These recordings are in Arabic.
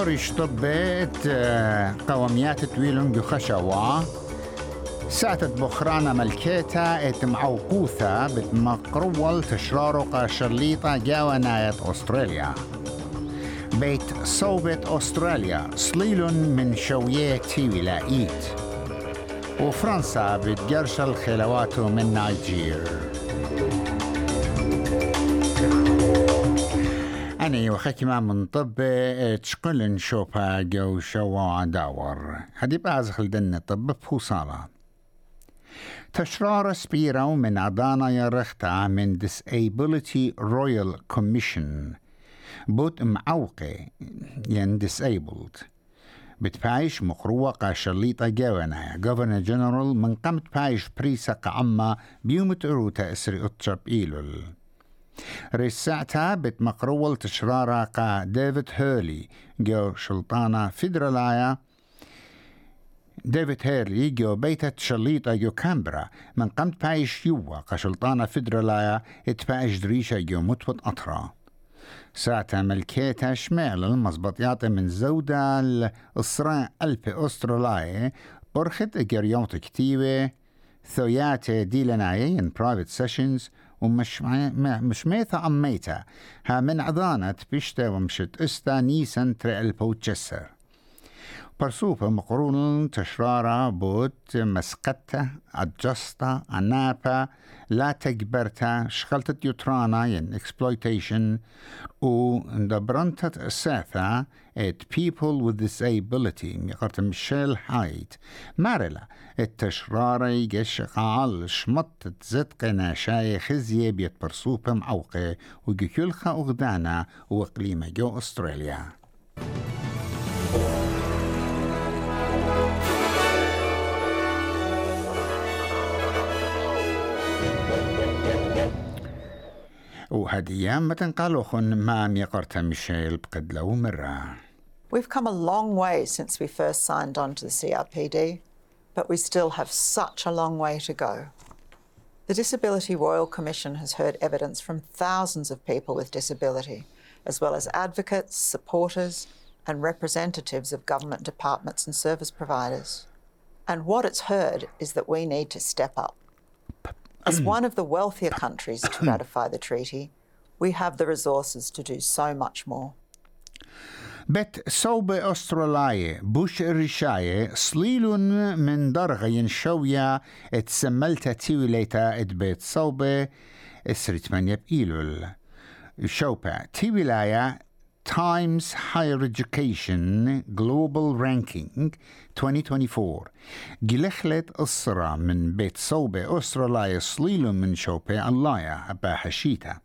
جوريش طبيت آه، قوميات تويلون خشوا ساتت بخرانا ملكيتا ات معوقوثة بتمقرول تشرارو قاشرليطة جاوا نايت أستراليا. بيت صوبة أستراليا صليل من شوية تيوي إيت وفرنسا بتجرشل خلواته من نيجير. أنا وخيك ما من طب تشقل نشوفها جو شوا داور هدي بازخل دن طب بفوصالة تشرار سبيرو من عدانا يرختا من Disability Royal Commission. بوت معوقي ين disabled. بتبايش مقروة قاشليطة جوانا Governor General من قمت بايش بريسا عما بيومت اروتا اسري أتشب إيلول. رسعتها بتمقرول تشرارا قا ديفيد هيرلي جو شلطانة فيدرالايا ديفيد هيرلي جو بيتة شليطة جو كامبرا. من قمت بايش يوا قشلطانة فيدرالايا اتبايش دريشة جو متوت أطرا. ساعتها ملكيتها شمال المزبطيات من زودة الصراع ألف أسترالية. برخت إجريوت كتيبة. ثويات ديلناي in private sessions. ومش مش ميتا أم ميتا. ها من عضانة بيشتا ومشت أستا نيسان تري تشسر برسوبة مقرون تشرارة بوت مسقطة أجستا أنابا لا تجبرتا شغلت يوترانا ين exploitation و دبرنتت الساثة at people with disability ميقرت ميشيل هايت مارلا التشرارة يجش قال شمط زدق شاي خزية بيت برسوبة معوقة وجيكولخا أغدانا وقليمة جو أستراليا. وهدية ما ما ميشيل مرة We've come a long way since we first signed on to the CRPD, but we still have such a long way to go. The Disability Royal Commission has heard evidence from thousands of people with disability, as well as advocates, supporters, and representatives of government departments and service providers. And what it's heard is that we need to step up. As one of the wealthier countries to ratify the treaty, we have the resources to do so much more. بت صوب أسترالية بوش الرشاية صليلون من درغين شوية اتسملتا تيوليتا ات بيت صوبة اسرت من يبقيلول شوبا تيولايا Times Higher Education Global Ranking 2024 جلخلت أسرة من بيت صوبة أستراليا صليل من شوبة اللايا أبا حشيتا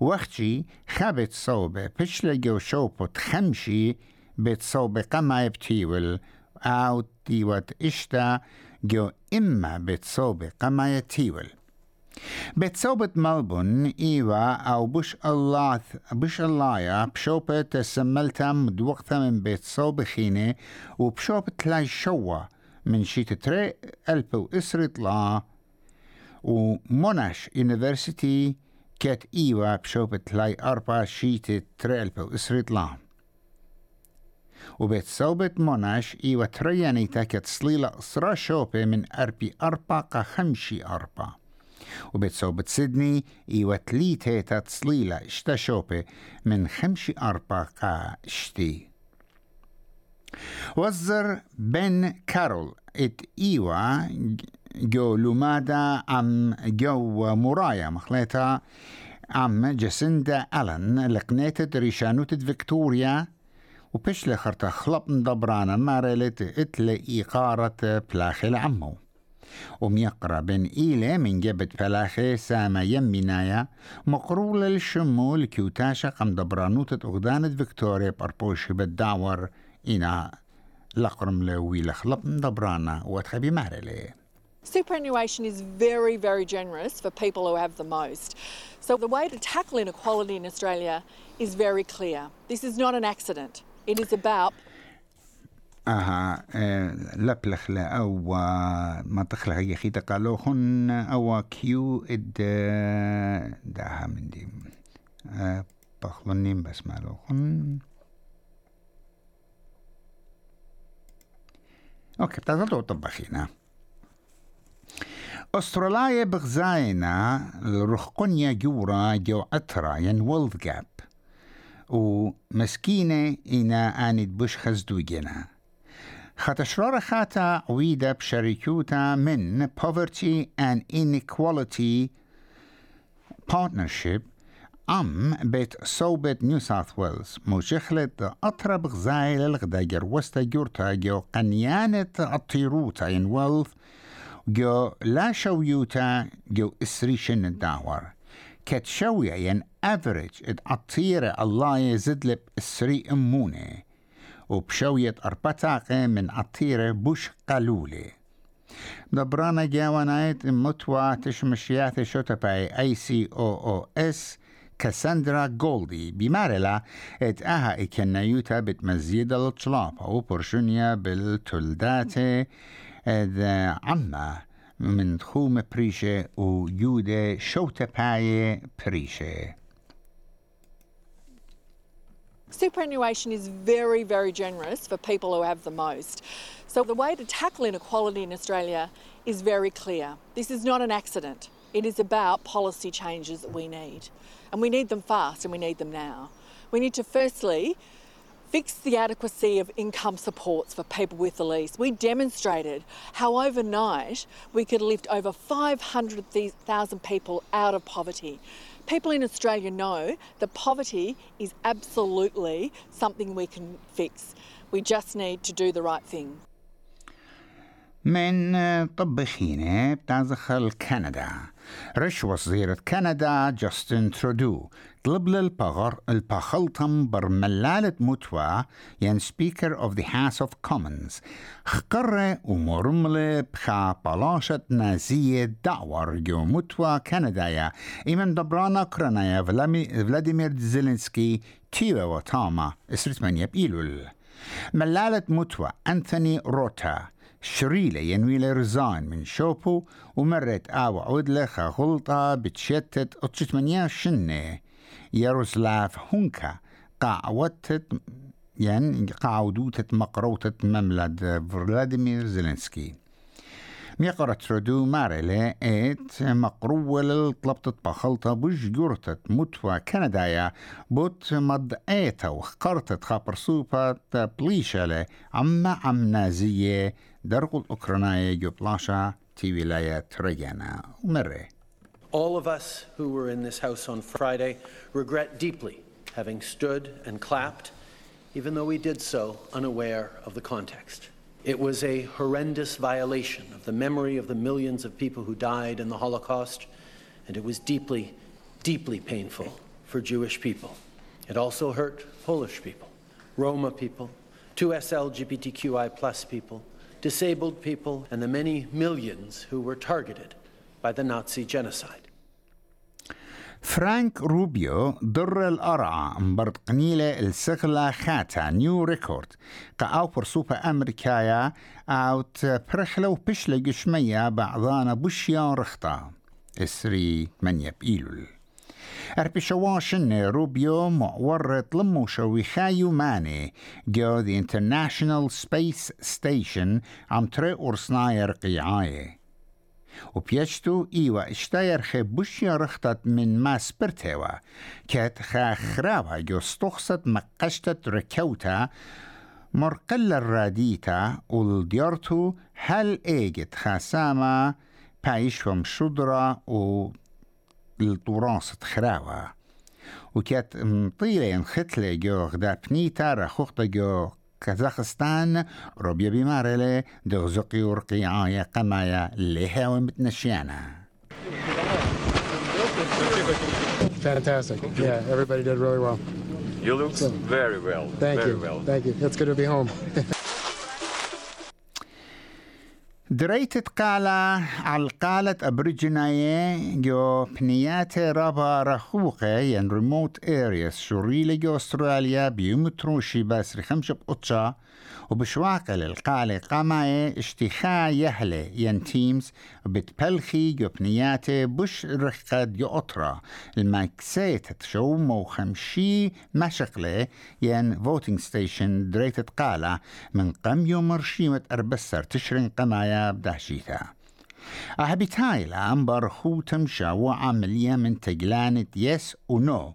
وقتي خبت صوبة بشلة جو شوبت خمشي بيت صوبة قما يبتيول أو ديوت إشتا جو إما بيت صوبة قما يتيول بتصوبة ملبون إيوا أو بش الله بش الله يا بشوبة تسملتا مدوقتا من بتصوبة خينة وبشوبة تلاي شوا من شيت تري ألبو إسرت لا وموناش يونيفرسيتي كات إيوا بشوبة تلاي أربع شيت تري ألبو إسرت لا وبيت صوبة موناش إيوا تريانيتا كات صليلة إسرا شوبة من أربي أربع خمشي أربع وبتصوبة سيدني إيوة تليتة تصليلة إشتا شوبة من خمشي أربع قا إشتي. وزر بن كارول إت إيوة جو لومادا أم جو مرايا مخليتا أم جسندا ألن لقنيتة ريشانوتة فيكتوريا وبش لخرتا خلط دبرانا مارلت اتل إيقارة بلاخل عمو. وميقرا بن إيلة من جبت فلاخي ساما يمينايا مقرولة للشمول كيوتاشا قم دبرانوتة أغدانة فيكتوريا باربوشي بالدعور إنا لقرم لوي لخلق دبرانا وتخبي مارلي Superannuation is very, very generous for people who have the most. So, the way to tackle inequality in Australia is very clear. This is not an accident, it is about أها لبلخ لا أو تخلق هي خيتا قالوخن أو كيو إد داها من دي. بخلنين بس مالوخن أوكي بتاعتو طبخينا أستراليا بغزاينا الرخقنيا جورا جو أترا ين وولد جاب ومسكينة إنا آند بش خزدوجنا خاتشرار خاتا عويدة بشركوتا من Poverty and Inequality Partnership. أم بيت صوبت نيو ساوث ويلز مشخلة أطرب غزايل الغداجر وستا جورتا جو قنيانة الطيروتا إن ويلث جو لا شويوتا جو إسريشن الداور كت شوية ين أفريج اد أطيرة الله يزدلب إسري أمونة وبشوية أربطاقة من أطيرة بوش قلولة دبرانا جاوانايت متوى تشمشيات شوتباي اي سي أو أو اس كاساندرا جولدي بمارلا ات آها اكنيوتا بتمزيد الطلاب أو برشونيا بالتلدات اد عما من خوم بريشة ويودة شوتباي بريشة. Superannuation is very, very generous for people who have the most. So, the way to tackle inequality in Australia is very clear. This is not an accident, it is about policy changes that we need. And we need them fast and we need them now. We need to firstly fix the adequacy of income supports for people with the least. We demonstrated how overnight we could lift over 500,000 people out of poverty. People in Australia know that poverty is absolutely something we can fix. We just need to do the right thing. من طبخينة بتازخل كندا. رش وزيرة كندا جاستن ترودو. طلب للبغر البخلطم برملالة متوى ين سبيكر اوف ذا هاوس اوف كومنز خقرة ومرملة بخا بلاشة نازية دعور جو متوى كندا إيمن دبرانا كرنايا فلاديمير زيلينسكي تيوا وتاما اسرت من يبيلول ملالة متوى أنثوني روتا. شريلة ينويلة رزان من شوبو ومرت آو عودلة غلطة بتشتت اتشتمنيا شنة. ياروسلاف هونكا قاعوتت يعني قاعدوتت مقروتت مملد فلاديمير زيلينسكي. ميقرة ترودو مارلي إيت مقروة طلبت بخلطة بوش جورتت متوى كندايا بوت مد ايتا وخقرتت خابر سوبا بليشالة عما عم نازية درغ الأوكرانية جبلاشا تي ولاية تريانا ومري All of us who were in this house on Friday regret deeply having stood and clapped, even though we did so unaware of the context. It was a horrendous violation of the memory of the millions of people who died in the Holocaust, and it was deeply, deeply painful for Jewish people. It also hurt Polish people, Roma people, 2S LGBTQI plus people, disabled people, and the many millions who were targeted by the Nazi genocide. فرانك روبيو در الأرعى مبرد قنيلة السغلة خاتا نيو ريكورد قاو برسوبة أمريكايا أو برخلة وبشلة جشمية بعضانا بوشيا رخطة إسري من يبئيلول معورت لمو شوي خايو ماني جو the International Space Station تري أرسناير قيعايه وبيشتو إيوا اشتاير خبوشيا رختت من ما سبرتوا كات خاخراوا جو استخصت مقشتت ركوتا مرقل الراديتا والديارتو هل ايجت خاساما بايش ومشدرة و الطراس خراوا وكانت مطيلة ختلة جو غدا بنيتا رخوختا جو كازاخستان روبيا بمارلة دغزقي ورقي عايا قمايا لها ومتنشيانا Fantastic. Yeah, everybody did really well. You look So- very well. Thank very you. well. Thank you. It's good to be home. دريت قالة على قالة أبريجناية جو بنياتي رابا رخوقة ين ريموت ارياس شوريلة جو أستراليا بيومتروشي بس رخمشة بقطشة وبشواقل القالة قاماي اشتخا يهلة ين تيمز بتبلخي جو بنياتي بش رخد يو أطرا الماكسيت تشو مو خمشي مشقلة ين فوتينج ستيشن دريت قالة من قم يوم رشيمة أربسر تشرين قمايا بدهشيتا أهبتاي لأنبر خو تمشى وعملية من تجلانة يس ونو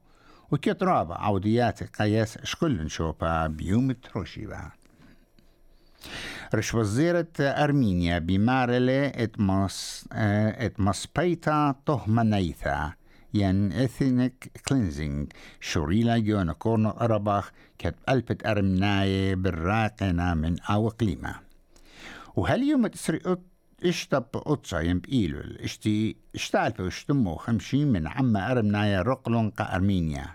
وكترابة عوديات قياس شكل نشوفها بيوم تروشيبا رش وزيرة أرمينيا بمارلة اتمس اتمسبيتا تهمنيثا ين اثنيك كلينزينج شوريلا جون كورنو أرباخ كت ألبت أرمناي بالراقنا من أو قليمة وهل يوم تسري اشتب قطشا يم بإيلول إشتي إشتعل اشتمو خمشين من عما أرمنايا رقلون قا أرمينيا.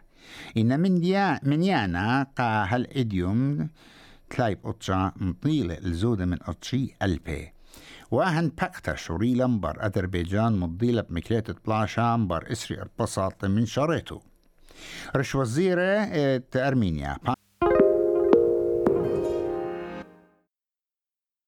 إن من ديا من يانا قا هل إديوم تلايب قطشا مطيلة الزودة من قطشي ألبي. واهن باكتا شوري لمبر أذربيجان مضيلة بمكلية بلاشا مبر إسري البساط من شريتو. رش وزيرة أرمينيا